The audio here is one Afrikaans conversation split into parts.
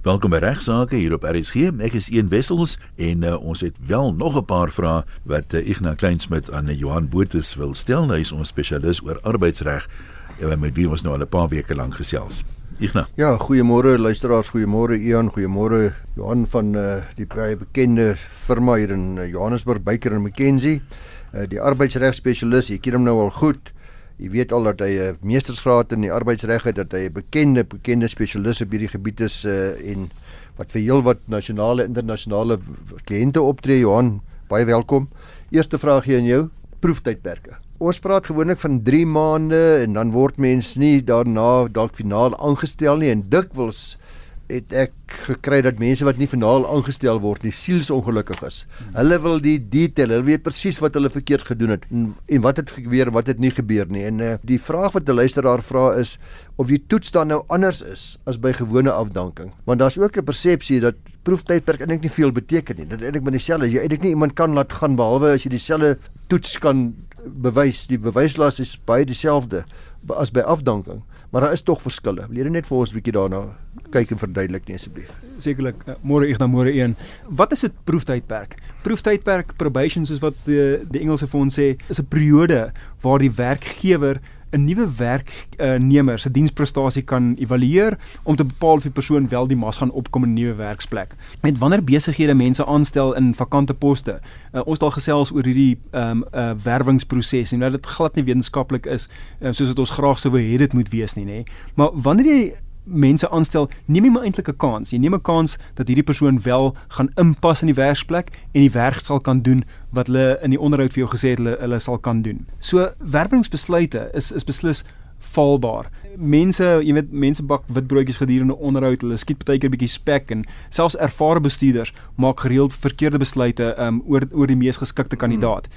Welkom by Regsake hier op RSG. Ek is Een Wessels en uh, ons het wel nog 'n paar vrae wat uh, Ignas Kleinsmid aan uh, Johan Botha wil stel. Hy is ons spesialis oor arbeidsreg en met wie ons nou al 'n paar weke lank gesels. Ignas. Ja, goeiemôre luisteraars, goeiemôre Ian, goeiemôre Johan van uh, die baie bekende firma hier in uh, Johannesburg, Baker McKenzie. Uh, die arbeidsreg spesialis, ek ken hom nou al goed. Jy weet al dat hy 'n meestersgraad in die arbeidsreg het, dat hy 'n bekende bekende spesialis op hierdie gebied is uh, en wat vir heel wat nasionale internasionale kliënte optree. Johan, baie welkom. Eerste vraagie aan jou, proeftydperke. Ons praat gewoonlik van 3 maande en dan word mens nie daarna dalk finaal aangestel nie en dikwels het ek gekry dat mense wat nie finaal aangestel word nie sielsongelukkig is. Hulle wil die detail, hulle weet presies wat hulle verkeerd gedoen het en, en wat het gebeur en wat het nie gebeur nie. En uh, die vraag wat 'n luisteraar vra is of die toets dan nou anders is as by gewone afdanking. Want daar's ook 'n persepsie dat proeftydperk eintlik nie veel beteken nie. Dit eintlik met dieselfde, jy eintlik nie iemand kan laat gaan behalwe as jy dieselfde toets kan bewys. Die bewyslas is baie dieselfde as by afdanking maar daar is tog verskille. Wil jy net vir ons 'n bietjie daarna kyk en verduidelik nie asseblief? Sekerlik. Uh, môre ek dan môre 1. Wat is 'n proeftydperk? Proeftydperk probation soos wat die die Engelse vir ons sê, is 'n periode waar die werkgewer 'n nuwe werknemer se diensprestasie kan evalueer om te bepaal of die persoon wel die mas gaan opkom in 'n nuwe werksplek. Met wanneer besighede mense aanstel in vakante poste. Uh, ons het al gesels oor hierdie ehm um, uh, werwingsproses en dat dit glad nie wetenskaplik is uh, soos dit ons graag sou wou hê dit moet wees nie, nê. Maar wanneer jy mense aanstel, neem jy maar eintlik 'n kans. Jy neem 'n kans dat hierdie persoon wel gaan inpas in die werksplek en die werk sal kan doen wat hulle in die onderhoud vir jou gesê het hulle hulle sal kan doen. So werwingsbesluite is is beslis valbaar. Mense, jy weet, mense bak witbroodjies gedurende onderhoud, hulle skiet baie keer bietjie spek en selfs ervare bestuurders maak gereeld verkeerde besluite um, oor oor die mees geskikte kandidaat.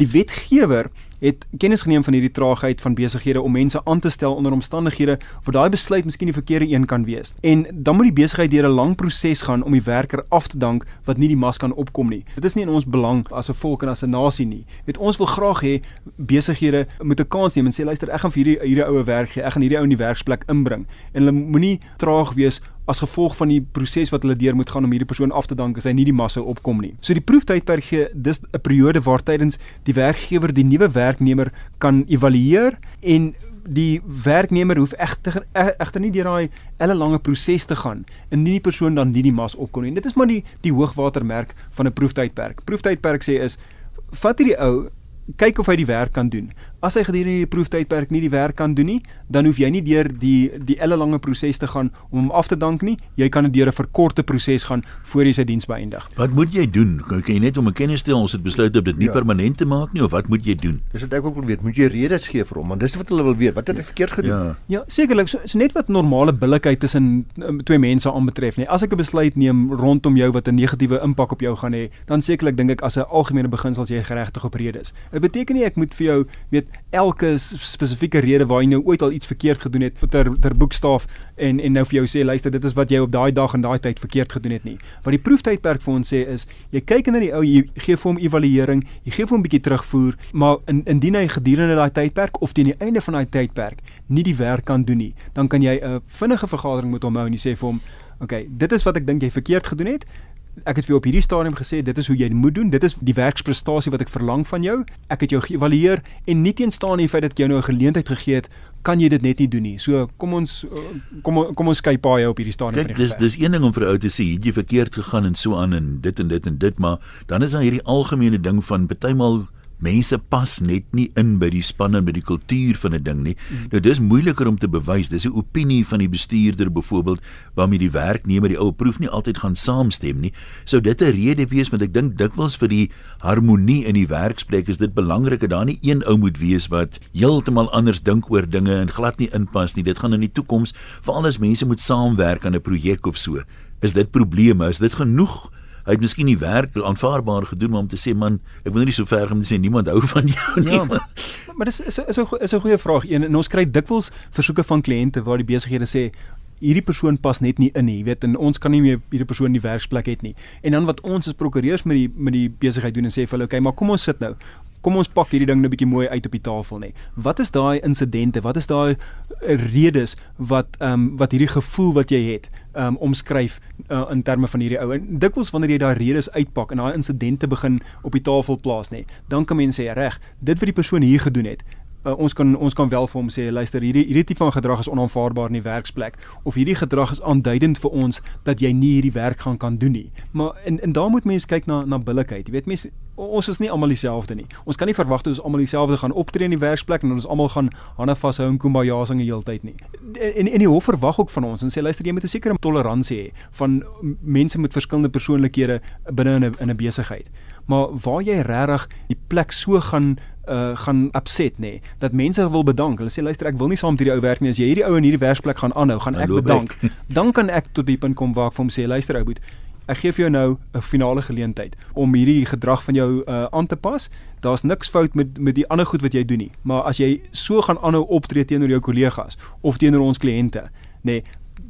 Die wetgewer het kennis geneem van hierdie traagheid van besighede om mense aan te stel onder omstandighede waar daai besluit miskien die verkeerde een kan wees. En dan moet die besigheid deur 'n lang proses gaan om die werker af te dank wat nie die mas kan opkom nie. Dit is nie in ons belang as 'n volk en as 'n nasie nie. Weet ons wil graag hê besighede moet 'n kans neem en sê luister, ek gaan vir hierdie hierdie oue werk gee. Ek gaan hierdie ou in die werksplek inbring. En hulle moenie traag wees as gevolg van die proses wat hulle deur moet gaan om hierdie persoon af te dank as hy nie die massa opkom nie. So die proeftydperk gee dis 'n periode waar tydens die werkgewer die nuwe werknemer kan evalueer en die werknemer hoef egter egter nie deur daai ellelange proses te gaan en nie die persoon dan nie die mas opkom nie. Dit is maar die die hoogwatermerk van 'n proeftydperk. Proeftydperk sê is vat hierdie ou kyk of hy die werk kan doen. As hy gedurende die proeftydperk nie die werk kan doen nie, dan hoef jy nie deur die die ellelange proses te gaan om hom af te dank nie. Jy kan deur 'n verkorte proses gaan voor jy sy diens beëindig. Wat moet jy doen? Kan jy net om 'n kennis stel ons het besluit om dit nie ja. permanent te maak nie of wat moet jy doen? Dis wat ek ook wil weet. Moet jy redes gee vir hom want dis wat hulle wil weet. Wat het ek verkeerd gedoen? Ja, ja sekerlik. So, so net wat normale billikheid tussen um, twee mense aanbetref nie. As ek 'n besluit neem rondom jou wat 'n negatiewe impak op jou gaan hê, dan sekerlik dink ek as 'n algemene beginsel jy geregtig op redes. Dit beteken nie ek moet vir jou weet elke spesifieke rede waar jy nou ooit al iets verkeerd gedoen het ter ter boekstaaf en en nou vir jou sê luister dit is wat jy op daai dag en daai tyd verkeerd gedoen het nie. Wat die proeftydperk vir ons sê is jy kyk na die ou jy gee vir hom evaluering, jy gee vir hom 'n bietjie terugvoer, maar in, indien hy gedurende daai tydperk of teen die einde van daai tydperk nie die werk kan doen nie, dan kan jy 'n vinnige vergadering met hom hou en jy sê vir hom Oké, okay, dit is wat ek dink jy verkeerd gedoen het ek het vir jou op hierdie stadium gesê dit is hoe jy moet doen. Dit is die werksprestasie wat ek verlang van jou. Ek het jou geëvalueer en nie teenstaan die feit dat ek jou nou 'n geleentheid gegee het, kan jy dit net nie doen nie. So kom ons kom kom ons kyk paai op hierdie stadium Kijk, van die Dis dis een ding om vir ou te sê jy het verkeerd gegaan en so aan en dit en dit en dit, maar dan is daar hierdie algemene ding van partymal mense pas net nie in by die span en by die kultuur van 'n ding nie. Mm. Nou dis moeiliker om te bewys. Dis 'n opinie van die bestuurder byvoorbeeld waarmee die werknemer die ou proef nie altyd gaan saamstem nie. Sou dit 'n rede wees want ek dink dikwels vir die harmonie in die werksplek is dit belangrik dat daar nie een ou moet wees wat heeltemal anders dink oor dinge en glad nie inpas nie. Dit gaan in die toekoms veral as mense moet saamwerk aan 'n projek of so. Is dit probleme? Is dit genoeg? Hy het miskien die werk aanvaarbaar gedoen om te sê man, ek wil nie so ver om te sê niemand hou van jou nie. Ja, maar, maar dis is is 'n is 'n goeie vraag een en ons kry dikwels versoeke van kliënte waar die besighede sê hierdie persoon pas net nie in nie, jy weet en ons kan nie meer hierdie persoon in die werksplek het nie. En dan wat ons as prokureurs met die met die besigheid doen en sê vir hulle, okay, maar kom ons sit nou kom ons pak hierdie ding nou 'n bietjie mooi uit op die tafel nê. Wat is daai insidente? Wat is daai redes wat ehm um, wat hierdie gevoel wat jy het um, omskryf uh, in terme van hierdie ou. En dikwels wanneer jy daai redes uitpak en daai insidente begin op die tafel plaas nê, dan kan mense sê reg, dit wat die persoon hier gedoen het, uh, ons kan ons kan wel vir hom sê luister hierdie hierdie tipe van gedrag is onaanvaarbaar in die werksplek of hierdie gedrag is aanduidend vir ons dat jy nie hierdie werk gaan kan doen nie. Maar en en daar moet mense kyk na na billikheid. Jy weet mense ons is nie almal dieselfde nie. Ons kan nie verwag dat ons almal dieselfde gaan optree in die werksplek en ons almal gaan hande vashou en kumbaya sing die hele tyd nie. En en die hof verwag ook van ons en sê luister jy moet 'n sekere toleransie hê van mense met verskillende persoonlikhede binne in 'n in 'n besigheid. Maar waar jy regtig die plek so gaan uh gaan upset nê nee, dat mense wil bedank. Hulle sê luister ek wil nie saam met hierdie ou werk nie. As jy hierdie ou in hierdie werksplek gaan aanhou, gaan ek bedank. Ek. Dan kan ek tot die punt kom waar ek vir hom sê luister ou boet ek gee vir jou nou 'n finale geleentheid om hierdie gedrag van jou uh, aan te pas. Daar's niks fout met met die ander goed wat jy doen nie, maar as jy so gaan aanhou optree teenoor jou kollegas of teenoor ons kliënte, nê, nee,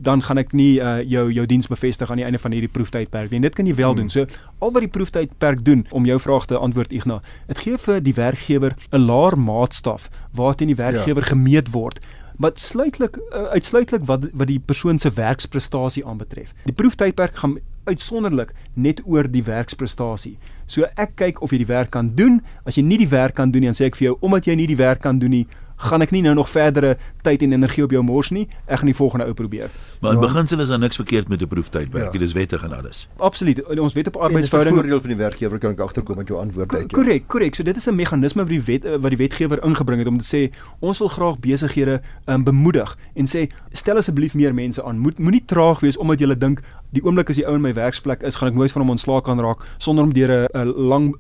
dan gaan ek nie uh, jou jou diens bevestig aan die einde van hierdie proeftydperk nie. Dit kan jy wel hmm. doen. So al wat die proeftydperk doen om jou vraag te antwoord Igna, dit gee vir die werkgewer 'n laer maatstaf waarteen die werkgewer ja. gemeet word maar sluitlik uh, uitsluitlik wat wat die persoon se werksprestasie aanbetref. Die proeftydperk gaan uitsonderlik net oor die werksprestasie. So ek kyk of jy die werk kan doen. As jy nie die werk kan doen nie, dan sê ek vir jou omdat jy nie die werk kan doen nie, gaan ek nie nou nog verdere tyd en energie op jou mors nie. Ek gaan die volgende ou probeer. Maar in ja. beginsel is daar niks verkeerd met 'n proeftydwerk. Ja. Dit is wettig en alles. Absoluut. Ons wet op arbeidsverhouding. Die voordeel van die werkgewer kan ek agterkom met jou antwoord uit. Korrek, korrek. So dit is 'n meganisme wat die wet wat die wetgewer ingebring het om te sê ons wil graag besighede um, bemoedig en sê stel asseblief meer mense aan. Moet moenie traag wees omdat jy dink die oomblik as die ou in my werksplek is, gaan ek nooit van hom ontslaak kan raak sonder om deur 'n lang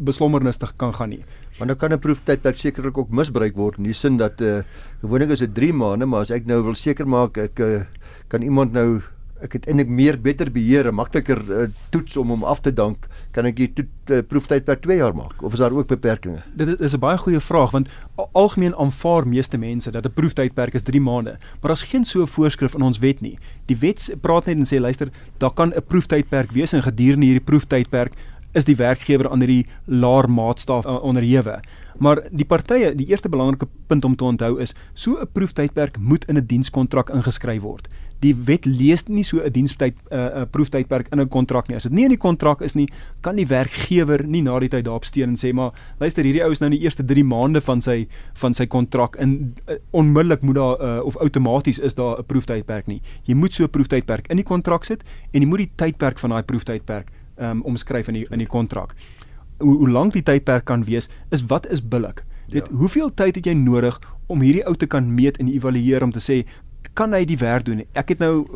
beslommernis te kan gaan nie. Maar nou kan 'n proeftydperk sekerlik ook misbruik word in die sin dat eh uh, gewoonlik is dit 3 maande, maar as ek nou wil seker maak ek uh, kan iemand nou ek het eintlik meer beter beheer, makliker uh, toets om hom af te dank, kan ek die toet uh, proeftydperk 2 jaar maak of is daar ook beperkings? Dit is 'n baie goeie vraag want algemeen aanvaar meeste mense dat 'n proeftydperk is 3 maande, maar daar's geen so 'n voorskrif in ons wet nie. Die wet praat net en sê luister, daar kan 'n proeftydperk wees en gedurende hierdie proeftydperk is die werkgewer aan hierdie laer maatstaaf uh, onderhewe. Maar die partye, die eerste belangrike punt om te onthou is, so 'n proeftydperk moet in 'n dienskontrak ingeskryf word. Die wet lees nie so 'n dienstyd 'n uh, proeftydperk in 'n kontrak nie. As dit nie in die kontrak is nie, kan die werkgewer nie na die tyd daarop steun en sê maar luister, hierdie ou is nou in die eerste 3 maande van sy van sy kontrak in uh, onmiddellik moet daar uh, of outomaties is daar 'n proeftydperk nie. Jy moet so 'n proeftydperk in die kontrak sit en jy moet die tydperk van daai proeftydperk um, omskryf in die in die kontrak. Hoe hoe lank die tydperk kan wees is wat is billik. Dit ja. hoeveel tyd het jy nodig om hierdie ou te kan meet en evalueer om te sê kan hy die werk doen. Ek het nou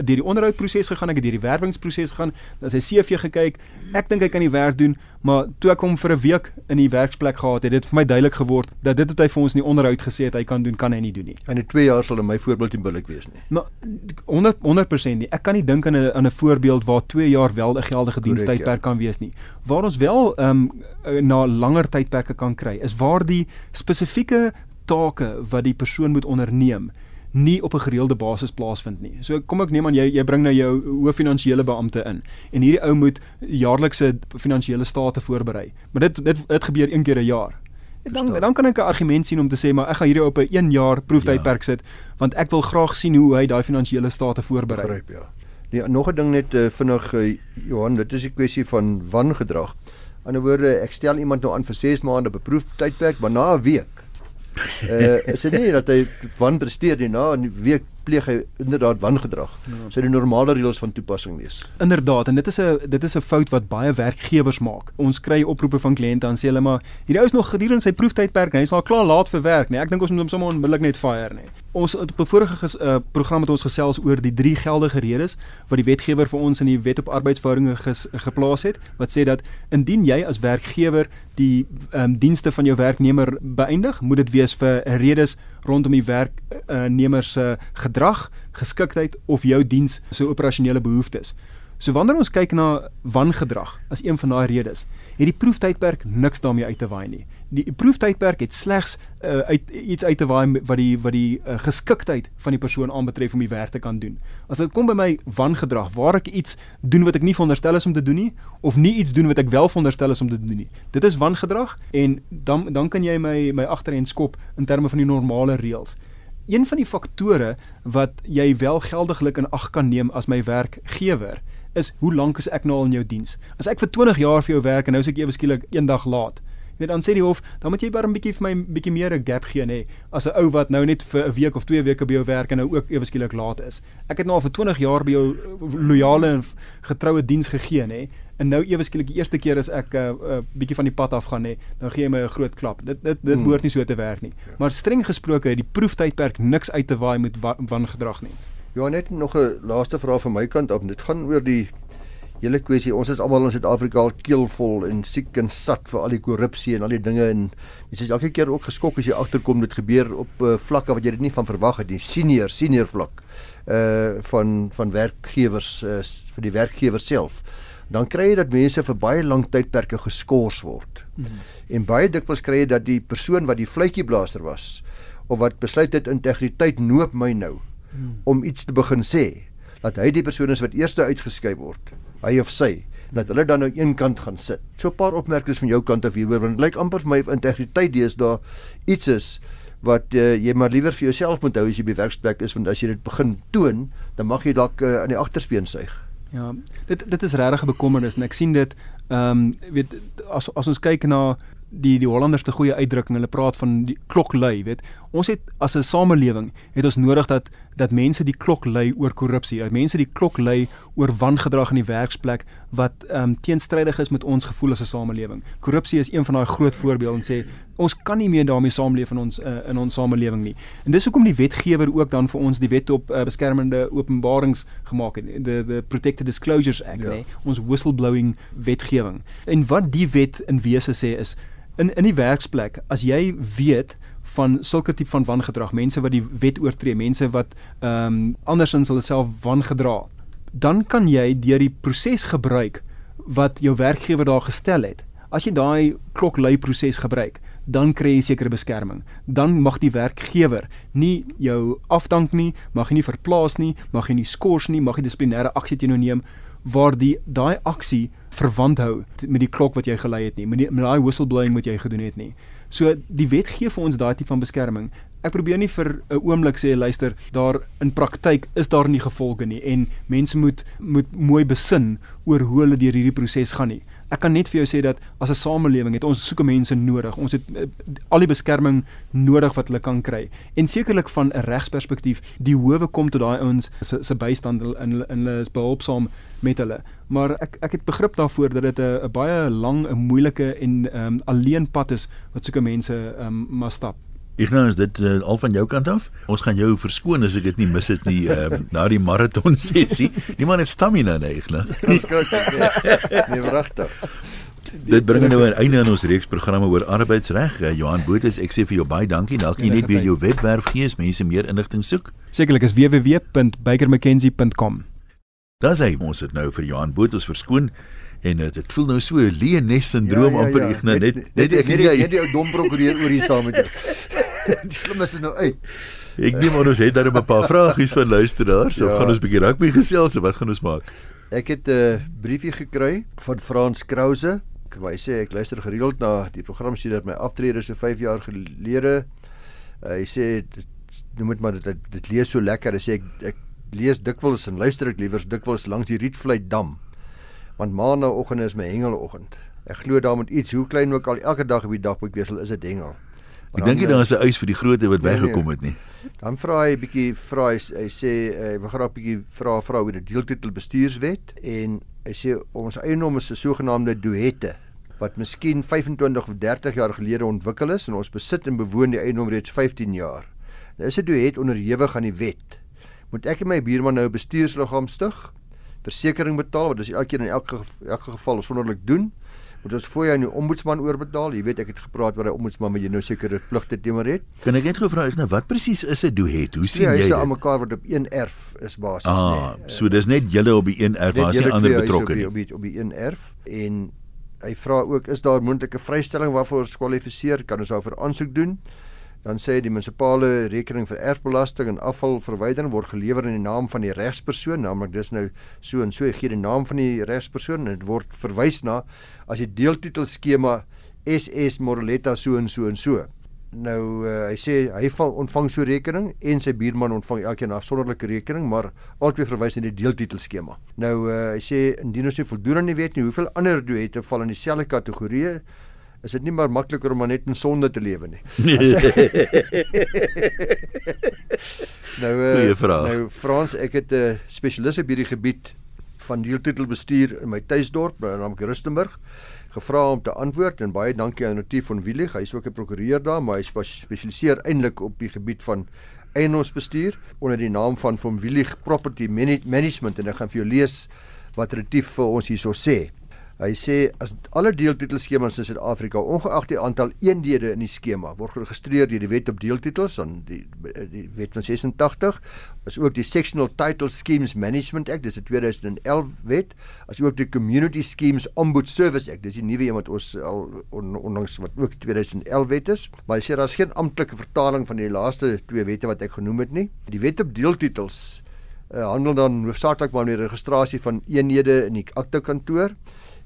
deur die onderhoudproses gegaan, ek het deur die werwingsproses gegaan, dan sy CV gekyk. Ek dink hy kan die werk doen, maar toe ek hom vir 'n week in die werksplek gehad het, het dit vir my duidelik geword dat dit wat hy vir ons in die onderhoud gesê het hy kan doen, kan hy nie doen nie. En in 2 jaar sal in my voorbeeld nie billik wees nie. Maar 100 100% nie. Ek kan nie dink aan 'n aan 'n voorbeeld waar 2 jaar wel 'n geldige dienstydperk ja. kan wees nie. Waar ons wel ehm um, na langer tydperke kan kry, is waar die spesifieke take wat die persoon moet onderneem nie op 'n gereelde basis plaasvind nie. So kom ek neem aan jy jy bring nou jou hoof finansiële beampte in en hierdie ou moet jaarlikse finansiële state voorberei. Maar dit dit dit gebeur een keer 'n jaar. Dan dan kan ek 'n argument sien om te sê maar ek gaan hierdie op 'n 1 jaar proeftydperk ja. sit want ek wil graag sien hoe hy daai finansiële state voorberei. Begryp ja. Nee, nog 'n ding net uh, vinnig uh, Johan, dit is 'n kwessie van wangedrag. Aan die woorde, ek stel iemand nou aan vir 6 maande op 'n proeftydperk, maar na 'n week uh, is dit nie dat hy wanpresteer nie na 'n week pleeg hy inderdaad wangedrag. Ja. So die normale reëls van toepassing wees. Inderdaad en dit is 'n dit is 'n fout wat baie werkgewers maak. Ons kry oproepe van kliënte en sê hulle maar hierdie ou is nog gedurende sy proeftydperk, hy is al klaar laat vir werk, nee. Ek dink ons moet hom sommer onmiddellik net fire nie. Ons op 'n vorige ges, uh, program het ons gesels oor die drie geldige redes wat die wetgewer vir ons in die wet op arbeidsverhoudinge ges, geplaas het wat sê dat indien jy as werkgewer die um, dienste van jou werknemer beëindig, moet dit wees vir redes rondom die werknemer se uh, gedrag, geskiktheid of jou diens se operasionele behoeftes. So wanneer ons kyk na wangedrag as een van daai redes, het die proeftydperk niks daarmee uit te waai nie. Die proeftydperk het slegs uh, uit iets uit te waai wat die wat die uh, geskiktheid van die persoon aanbetref om die werk te kan doen. As dit kom by my wangedrag waar ek iets doen wat ek nie veronderstel is om te doen nie of nie iets doen wat ek wel veronderstel is om te doen nie. Dit is wangedrag en dan dan kan jy my my agterheen skop in terme van die normale reëls. Een van die faktore wat jy wel geldiglik in ag kan neem as my werkgewer is hoe lank is ek nou al in jou diens? As ek vir 20 jaar vir jou werk en nou is ek ewe skielik eendag laat, weet dan sê die hof, dan moet jy baie 'n bietjie vir my 'n bietjie meer 'n gap gee nê, as 'n ou wat nou net vir 'n week of twee weke by jou werk en nou ook ewe skielik laat is. Ek het nou al vir 20 jaar by jou eh, loyale en getroue diens gegee nê. En nou ewe skielik die eerste keer as ek 'n uh, uh, bietjie van die pad af gaan nê, dan gee jy my 'n groot klap. Dit dit dit hmm. behoort nie so te werk nie. Ja. Maar streng gesproke het die proeftydperk niks uit te waai met wangedrag nie. Ja, net nog 'n laaste vraag van my kant af. Dit gaan oor die hele kwessie. Ons is almal in Suid-Afrika al keelvol en siek en sat vir al die korrupsie en al die dinge en jy is elke keer ook geskok as jy agterkom dit gebeur op uh, vlakke wat jy dit nie van verwag het nie. Senior, senior vlak uh van van werkgewers uh, vir die werkgewer self. Dan kry jy dat mense vir baie lang tydperke geskort word. Mm -hmm. En baie dikwels kry jy dat die persoon wat die fluitjieblaser was of wat besluit het integriteit noop my nou mm -hmm. om iets te begin sê dat hy die persoon is wat eerste uitgeskuif word hy of sy dat hulle dan nou een kant gaan sit. So 'n paar opmerkings van jou kant af hieroor want dit lyk amper vir my of integriteit daar iets is wat uh, jy maar liewer vir jouself moet hou as jy by werksplek is want as jy dit begin toon, dan mag jy dalk uh, aan die agterspeen suig. Ja, dit dit is regtig 'n bekommernis en ek sien dit ehm um, weet as as ons kyk na die die Hollanders te goeie uitdrukking. Hulle praat van die klok lui, weet. Ons het as 'n samelewing het ons nodig dat dat mense die klok lui oor korrupsie. Dat mense die klok lui oor wangedrag in die werksplek wat ehm um, teenstrydig is met ons gevoel as 'n samelewing. Korrupsie is een van daai groot voorbeelde en sê ons kan nie meer daarmee saamleef in ons uh, in ons samelewing nie. En dis hoekom die wetgewer ook dan vir ons die wet op uh, beskermende openbarings gemaak het, the the Protected Disclosures Act, ja. nee, ons whistleblowing wetgewing. En wat die wet in wese sê is in in die werksplek as jy weet van sulke tipe van wangedrag, mense wat die wet oortree, mense wat ehm um, andersins hulle self wangedra, dan kan jy deur die proses gebruik wat jou werkgewer daar gestel het. As jy daai kloklei proses gebruik, dan kry jy sekere beskerming. Dan mag die werkgewer nie jou afdank nie, mag jy nie verplaas nie, mag jy nie skors nie, mag jy dissiplinêre aksie teen jou neem waar die daai aksie verwant hou met die klok wat jy gelei het nie met, die, met daai whistleblowing wat jy gedoen het nie. So die wet gee vir ons daai tipe van beskerming. Ek probeer nie vir 'n oomblik sê luister, daar in praktyk is daar nie gevolge nie en mense moet moet mooi besin oor hoe hulle deur hierdie proses gaan nie. Ek kan net vir jou sê dat as 'n samelewing het ons soeke mense nodig. Ons het uh, al die beskerming nodig wat hulle kan kry. En sekerlik van 'n regsperspektief, die howe kom tot daai ouens se se bystand en hulle hulle is behulpsaam met hulle. Maar ek ek het begrip daarvoor dat dit 'n baie lang, 'n moeilike en ehm um, alleen pad is wat soeke mense ehm um, maar stap. Ek nou is dit uh, al van jou kant af. Ons gaan jou verskoon as ek dit nie mis het nie uh, na die maraton sessie. Niemand het stamina nie, né? Nee, wragtig. Dit bring nou 'n einde aan ons reeks programme oor arbeidsreg. Uh, Johan Botha, ek sê vir jou baie dankie. Dalk jy net weer jou webwerf gee as mense meer inligting soek. Sekerlik is www.bakermckenzie.com. Daar sê ons dit nou vir Johan Botha verskoon en dit dit voel nou so 'n Leones sindroom ja, ja, amper ja. ek nou net net, ek net net die ou dom prokureur oor hier saam met jou. die slim is nou uit. Ek neem maar ons het daar 'n paar vragies van luisteraars. Ja. Of gaan ons 'n bietjie rugby gesels of wat gaan ons maak? Ek het 'n uh, briefie gekry van Frans Krause. Hy sê ek luister gereeld na die program sedert my aftrede so 5 jaar gelede. Uh, hy sê dit maar dit dit lees so lekker. Hy sê ek ek lees dikwels en luister ek liewers dikwels langs die Rietvlei dam want maandagooggend is my hengeloggend. Ek glo daar moet iets hoe klein ook al elke dag op die dagboek wees, is dit hengel. Ek dink daar is 'n eis vir die grootte wat nee, weggekom het nie. Dan vra hy bietjie vra hy, hy sê hy wil graag bietjie vra vra oor die deeltitel bestuurswet en hy sê ons eiendom is 'n sogenaamde duette wat miskien 25 of 30 jaar gelede ontwikkel is en ons besit en bewoon die eiendom reeds 15 jaar. Nou is 'n duet onderhewig aan die wet. Moet ek en my buurman nou 'n bestuursliggaam stig? versekerings betaal wat ons elke keer in elke elke geval sonderlik doen Moet ons voor jou aan die ombudsman oorbetaal? Jy weet ek het gepraat oor 'n ombudsman wat jy nou sekere pligte teenoor het. Kan ek net gou vra ek nou wat presies is 'n duet? Hoe sien jy dit? dit? aan mekaar wat op een erf is basies Ah, nê. so dis net julle op die een erf waar se ander betrokke nie. die, op die op die een erf en hy vra ook is daar moontlike vrystelling waarvoor ons kwalifiseer? Kan ons daarvoor aansoek doen? Dan sê die munisipale rekening vir erfbelasting en afvalverwydering word gelewer in die naam van die regspersoon, naamlik dis nou so en so gee die naam van die regspersoon en dit word verwys na as die deeltitel skema SS Moreletta so en so en so. Nou uh, hy sê hy ontvang so rekening en sy buurman ontvang elkeen 'n afsonderlike rekening, maar albei verwys na die deeltitel skema. Nou uh, hy sê indien ons nie voldoen aan die wet nie, hoeveel ander duette val in dieselfde kategorie? Is dit nie maar makliker om maar net in sonde te lewe nie? nou uh. Nou Frans, ek het 'n uh, spesialis op hierdie gebied van deeltitelbestuur in my tuisdorp, naamlik Rustenburg gevra om te antwoord en baie dankie aan Retief van Willig. Hy is ook 'n prokureur daar, maar hy spesialiseer eintlik op die gebied van eiendomsbestuur onder die naam van Van Willig Property Management en ek gaan vir jou lees wat Retief vir ons hierso sê. Hy sê as alle deeltitelskemas in Suid-Afrika ongeag die aantal eenhede in die skema word geregistreer deur die Wet op Deeltitels aan die die Wet van 86 is ook die Sectional Title Schemes Management Act dis 'n 2011 wet as ook die Community Schemes Ombud Service Act dis die nuwe een wat ons al on, onlangs wat ook 2011 wet is maar hy sê daar's geen amptelike vertaling van die laaste twee wette wat ek genoem het nie. Die Wet op Deeltitels uh, handel dan hoofsaaklik maar oor die registrasie van eenhede in die aktekantoor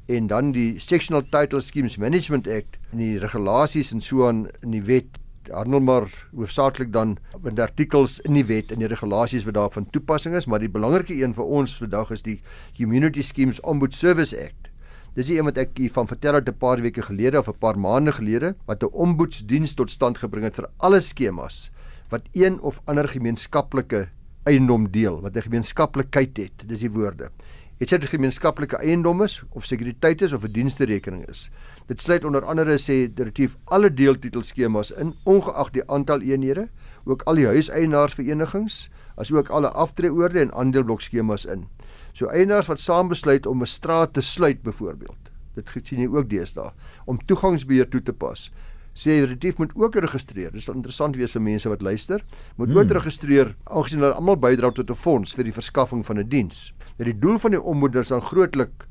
en dan die Sectional Title Schemes Management Act en die regulasies en so aan in die wet handel maar hoofsaaklik dan met artikels in die wet en die regulasies wat daarvan toepassing is, maar die belangrike een vir ons vandag is die Community Schemes Ombud Service Act. Dis die een wat ek van vertel het 'n paar weke gelede of 'n paar maande gelede wat 'n ombudsdiens tot stand gebring het vir alle skemas wat een of ander gemeenskaplike eiendom deel, wat 'n gemeenskaplikheid het. Dis die woorde het sy gemeenskaplike eiendom is of sekuriteit is of 'n diensterekening is. Dit sluit onder andere sê direktief alle deeltitelskemas in ongeag die aantal eenhede, ook al die huiseienaarsverenigings, asook alle aftreeoorde en aandeleblok-skemas in. So eienaars wat saam besluit om 'n straat te sluit byvoorbeeld. Dit sien jy ook deesdae om toegangsbeheer toe te pas. Sê relatief moet ook registreer. Dit sal interessant wees vir mense wat luister. Moet hmm. ook registreer aangesien hulle almal bydra tot 'n fonds vir die verskaffing van 'n die diens. Dat die doel van die ombud is dan grootlik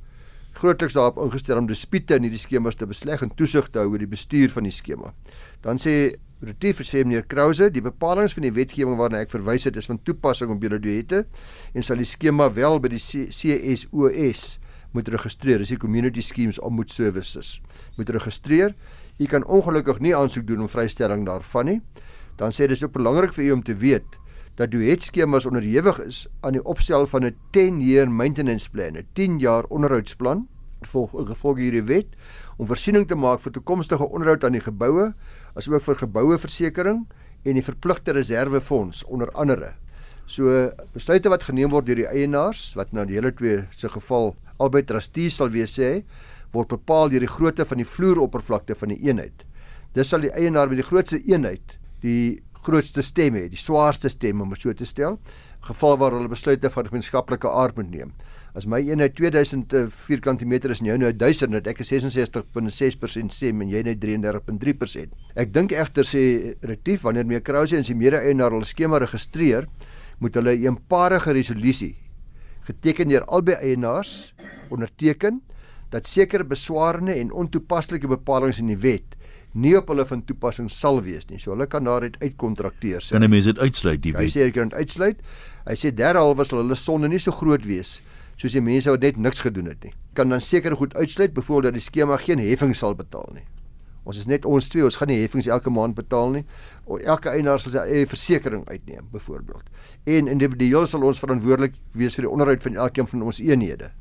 grootliks daarop ingestel om dispute in hierdie skemas te besleg en toesig te hou oor die bestuur van die skema. Dan sê Retief sê meneer Krause, die bepalinge van die wetgewing waarna ek verwys het is van toepassing op julle duette en sal die skema wel by die CSOS moet registreer. Dis die Community Schemes Ombud Services. Moet registreer. U kan ongelukkig nie aansoek doen om vrystelling daarvan nie. Dan sê dis ook belangrik vir u om te weet dat duetskemas onderhewig is aan die opstel van 'n 10-year maintenance plan, 'n 10 jaar onderhoudsplan volg gevolg hierdie wet om voorsiening te maak vir toekomstige onderhoud aan die geboue, asook vir geboueversekering en die verpligte reservefonds onder andere. So besluite wat geneem word deur die eienaars wat nou die hele twee se geval albei trustees sal wees sê, word bepaal deur die grootte van die vloeroppervlakte van die eenheid. Dis sal die eienaar met die grootste eenheid die grootste stem hê, die swaarste stem om so te stel, geval waar hulle besluite van gemeenskaplike aard moet neem. As my eenheid 2000 vierkante meter is en jou nou 1000 dat ek 66.6% stem en jy net 33.3%. Ek dink egter sê retief wanneer meer Krause en sy mede-eienaar hulle skema registreer, moet hulle 'n eenparige resolusie geteken deur albei eienaars onderteken dat sekere beswarende en ontoepaslike bepalinge in die wet nie op hulle van toepassing sal wees nie. So hulle kan daaruit uitkontrakteer. Kan 'n mens dit uitsluit die Hy wet? sê hy kan dit uitsluit. Hy sê derhalwe sal hulle sonde nie so groot wees soos die mense wat net niks gedoen het nie. Kan dan seker goed uitsluit byvoorbeeld dat die skema geen heffing sal betaal nie. Ons is net ons twee, ons gaan nie heffings elke maand betaal nie. O, elke eienaar sal sy eie versekerings uitneem byvoorbeeld. En individueel sal ons verantwoordelik wees vir die onderhoud van elkeen van ons eenhede.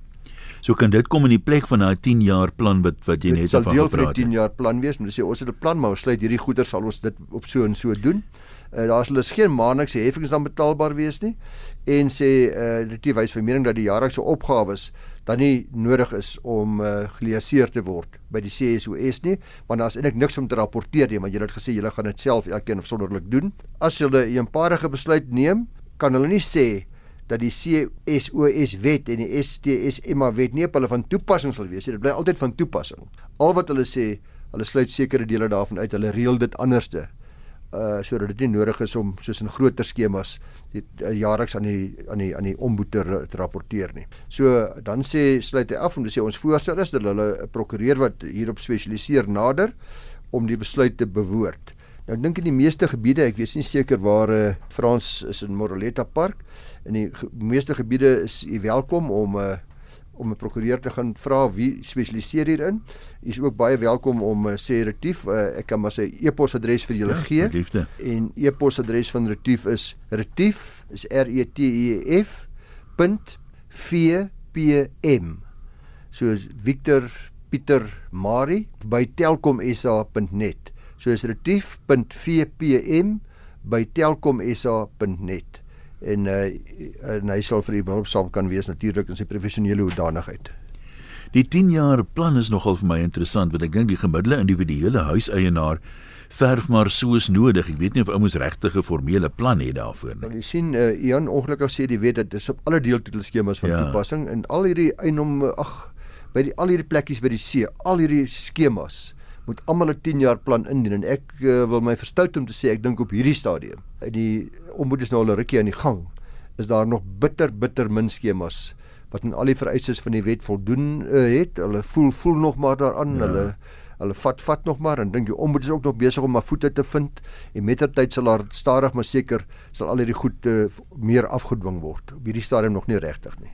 So kan dit kom in die plek van daai 10 jaar plan wat wat jy Dit net sal van deel van gepraat die het. 10 jaar plan wees, maar dis sê ons het 'n plan, maar ons sluit hierdie goeder sal ons dit op so en so doen. Uh, daar sal dus geen maandelikse heffings dan betaalbaar wees nie en sê eh uh, die wys vermening dat die jaarlikse opgawes dan nie nodig is om uh, geliaseer te word by die CSOS nie, want daar's eintlik niks om te rapporteer nie, want julle het gesê julle gaan dit self elkeen afsonderlik doen. As hulle 'n eenparige besluit neem, kan hulle nie sê dat die CSOS wet en die STSMA wet nie op hulle van toepassing sal wees nie. Dit bly altyd van toepassing. Al wat hulle sê, hulle sluit sekere dele daarvan uit. Hulle reël dit anderste uh sodat dit nie nodig is om soos in groter skemas dit uh, jaarliks aan die aan die aan die omboed te, te rapporteer nie. So dan sê sluit hy af om te sê ons voorstel is dat hulle 'n prokureur wat hierop spesialiseer nader om die besluit te bewoord. Nou dink in die meeste gebiede, ek weet nie seker waar uh, Frans is in Moroleta Park, in die ge meeste gebiede is u welkom om 'n uh, om 'n prokureur te gaan vra wie spesialiseer hierin. U is ook baie welkom om uh, sê Retief, uh, ek kan maar sy e-posadres vir julle Ja, gee. liefde. En e-posadres van Retief is retief is R E T E F .vpm. So Victor Pieter Marie by telkomsa.net. So is retief.vpm by telkomsa.net en uh, en hy sal vir u behulpsaam kan wees natuurlik in sy professionele hoedanigheid. Die 10 jaar plan is nogal vir my interessant want ek dink die gemiddelde individuele huiseienaar verf maar soos nodig. Ek weet nie of ouens regtig 'n formele plan het daarvoor nie. jy sien uh, Ian ongelukkig sê die wet dit is op alle deeltitelskemas van Ja. ja. toepassing en al hierdie eiendom ag by die al hierdie plekkies by die see, al hierdie skemas moet almal 'n 10 jaar plan indien en ek uh, wil my verstout om te sê ek dink op hierdie stadium in die omboed is nou al 'n rukkie aan die gang is daar nog bitter bitter min skemas wat aan al die vereistes van die wet voldoen uh, het. Hulle voel voel nog maar daaraan. Ja. Hulle hulle vat vat nog maar en dink die omboed is ook nog besig om maar voete te vind en mettertyd sal daar stadig maar seker sal al hierdie goed uh, meer afgedwing word. Op hierdie stadium nog nie regtig nie.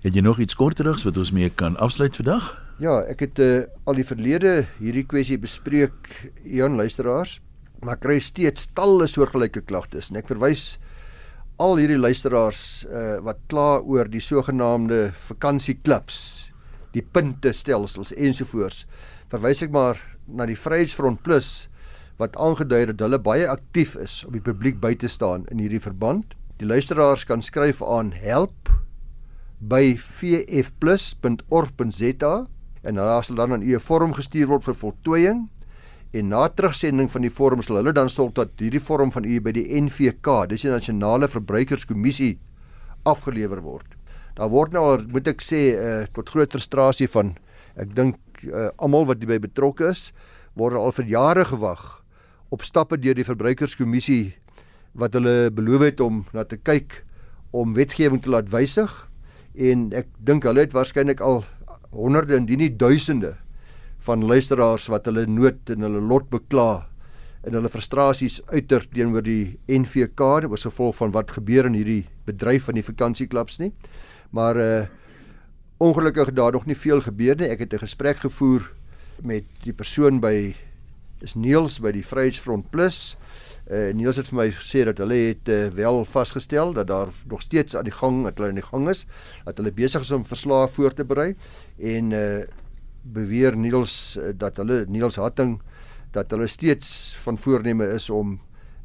Het jy nog iets korterigs wat ons mee kan afsluit vandag? Ja, ek het uh, al die verlede hierdie kwessie bespreek, Jan luisteraars, maar kry steeds talle soortgelyke klagtes en ek verwys al hierdie luisteraars uh, wat kla oor die sogenaamde vakansieklubs, die puntestelsels ensovoorts. Verwys ek maar na die Vryheidsfront Plus wat aangedui het dat hulle baie aktief is om die publiek by te staan in hierdie verband. Die luisteraars kan skryf aan help by vfplus.org.za en daar sal dan aan u 'n vorm gestuur word vir voltooiing en na terugsending van die vorm sal hulle dan sorg dat hierdie vorm van u by die NVK, dis die Nasionale Verbruikerskommissie afgelewer word. Daar word nou al, moet ek sê uh, tot groot frustrasie van ek dink uh, almal wat hierby betrokke is, word al vir jare gewag op stappe deur die verbruikerskommissie wat hulle beloof het om na te kyk om wetgewing te laat wysig en ek dink hulle het waarskynlik al honderde indien nie duisende van luisteraars wat hulle nood en hulle lot bekla en hulle frustrasies uiter teenoor die NVK as gevolg van wat gebeur in hierdie bedryf van die vakansieklubs nie. Maar uh ongelukkig daar nog nie veel gebeur nie. Ek het 'n gesprek gevoer met die persoon by is Niels by die Vryheidsfront Plus. Uh Niels het vir my gesê dat hulle het uh, wel vasgestel dat daar nog steeds aan die gang, dat hulle aan die gang is, dat hulle besig is om verslae voor te berei en uh beweer Niels uh, dat hulle Niels Hatting dat hulle steeds van voorneme is om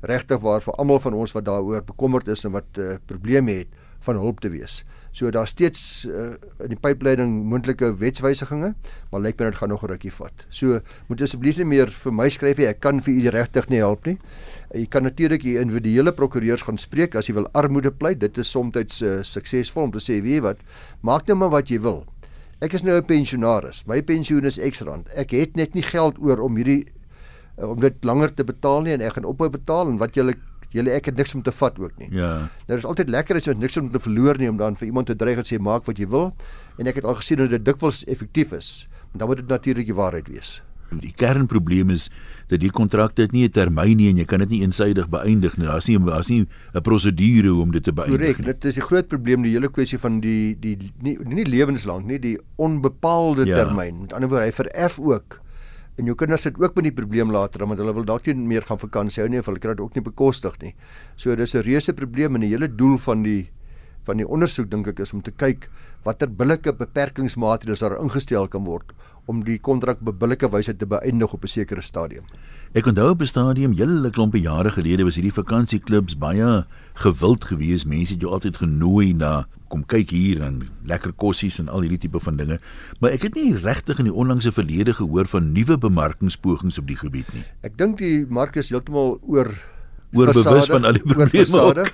regtig waar vir almal van ons wat daaroor bekommerd is en wat uh, probleme het van hulp te wees. So daar's steeds uh, in die pypleiding moontlike wetswysigings, maar lyk my dit gaan nog 'n rukkie vat. So moet asseblief nie meer vir my skryf nie. Ek kan vir u regtig nie help nie. Uh, jy kan natuurlik die individuele prokureurs gaan spreek as jy wil armoede pleit. Dit is soms uh, suksesvol om te sê, weet jy wat, maak nou maar wat jy wil. Ek is nou 'n pensionaris. My pensioen is X rand. Ek het net nie geld oor om hierdie uh, om dit langer te betaal nie en ek gaan ophou betaal en wat julle julle ek het niks om te vat ook nie. Ja. Nou is altyd lekker as jy niks om te verloor nie om dan vir iemand te dreig en sê maak wat jy wil en ek het al gesien dat dit dikwels effektief is. Maar dan moet dit natuurlik die waarheid wees. Die kernprobleem is dat die kontrakte het nie 'n termyn nie en jy kan dit nie eensydig beëindig nie. Daar's nie daar's nie 'n prosedure om dit te beëindig Korrek, nie. dit is die groot probleem die hele kwessie van die die nie nie lewenslank nie, die onbepaalde Ja. ja. termyn. Met ander woorde, hy vererf ook. En jou kinders sit ook met die probleem later want hulle wil dalk nie meer gaan vakansie hou nie of hulle kan dit ook nie bekostig nie. So dis 'n reuse probleem en die hele doel van die van die ondersoek dink ek is om te kyk watter billike beperkingsmaatreëls daar ingestel kan word om die kontrak op 'n billike wyse te beëindig op 'n sekere stadium. Ek onthou op 'n stadium hele klompe jare gelede was hierdie vakansieklubs baie gewild geweest. Mense het jou altyd genooi na kom kyk hier en lekker kossies en al hierdie tipe van dinge. Maar ek het nie regtig in die onlangse verlede gehoor van nuwe bemarkingspogings op die gebied nie. Ek dink die mark is heeltemal oor Oor bewus van al die probleme.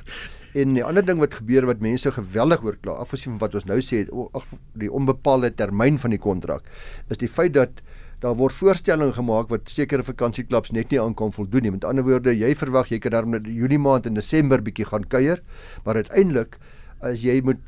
En die ander ding wat gebeur wat mense geweldig oor kla, afgesien van wat ons nou sê, ag die onbepaalde termyn van die kontrak, is die feit dat daar word voorstellings gemaak wat sekere vakansieklubs net nie aan kan voldoen nie. Met ander woorde, jy verwag jy kan daarmee Junie maand en Desember bietjie gaan kuier, maar uiteindelik as jy moet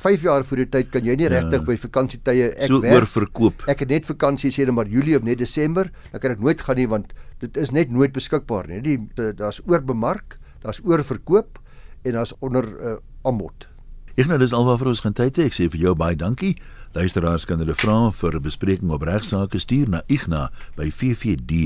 5 jaar voor die tyd kan jy nie regtig ja. by vakansietye ek so werk. oorverkoop. Ek het net vakansie sê maar Julie of net Desember, dan kan ek nooit gaan nie want dit is net nooit beskikbaar nie. Die daar's oorbemark, daar's oorverkoop en daar's onder uh, aanbod. Ek nou dis alwaar ons gaan tyd hê. Ek sê vir jou baie dankie. Luisteraars kan hulle vrae vir bespreking op regsaake stuur na igna by ffd.co.za.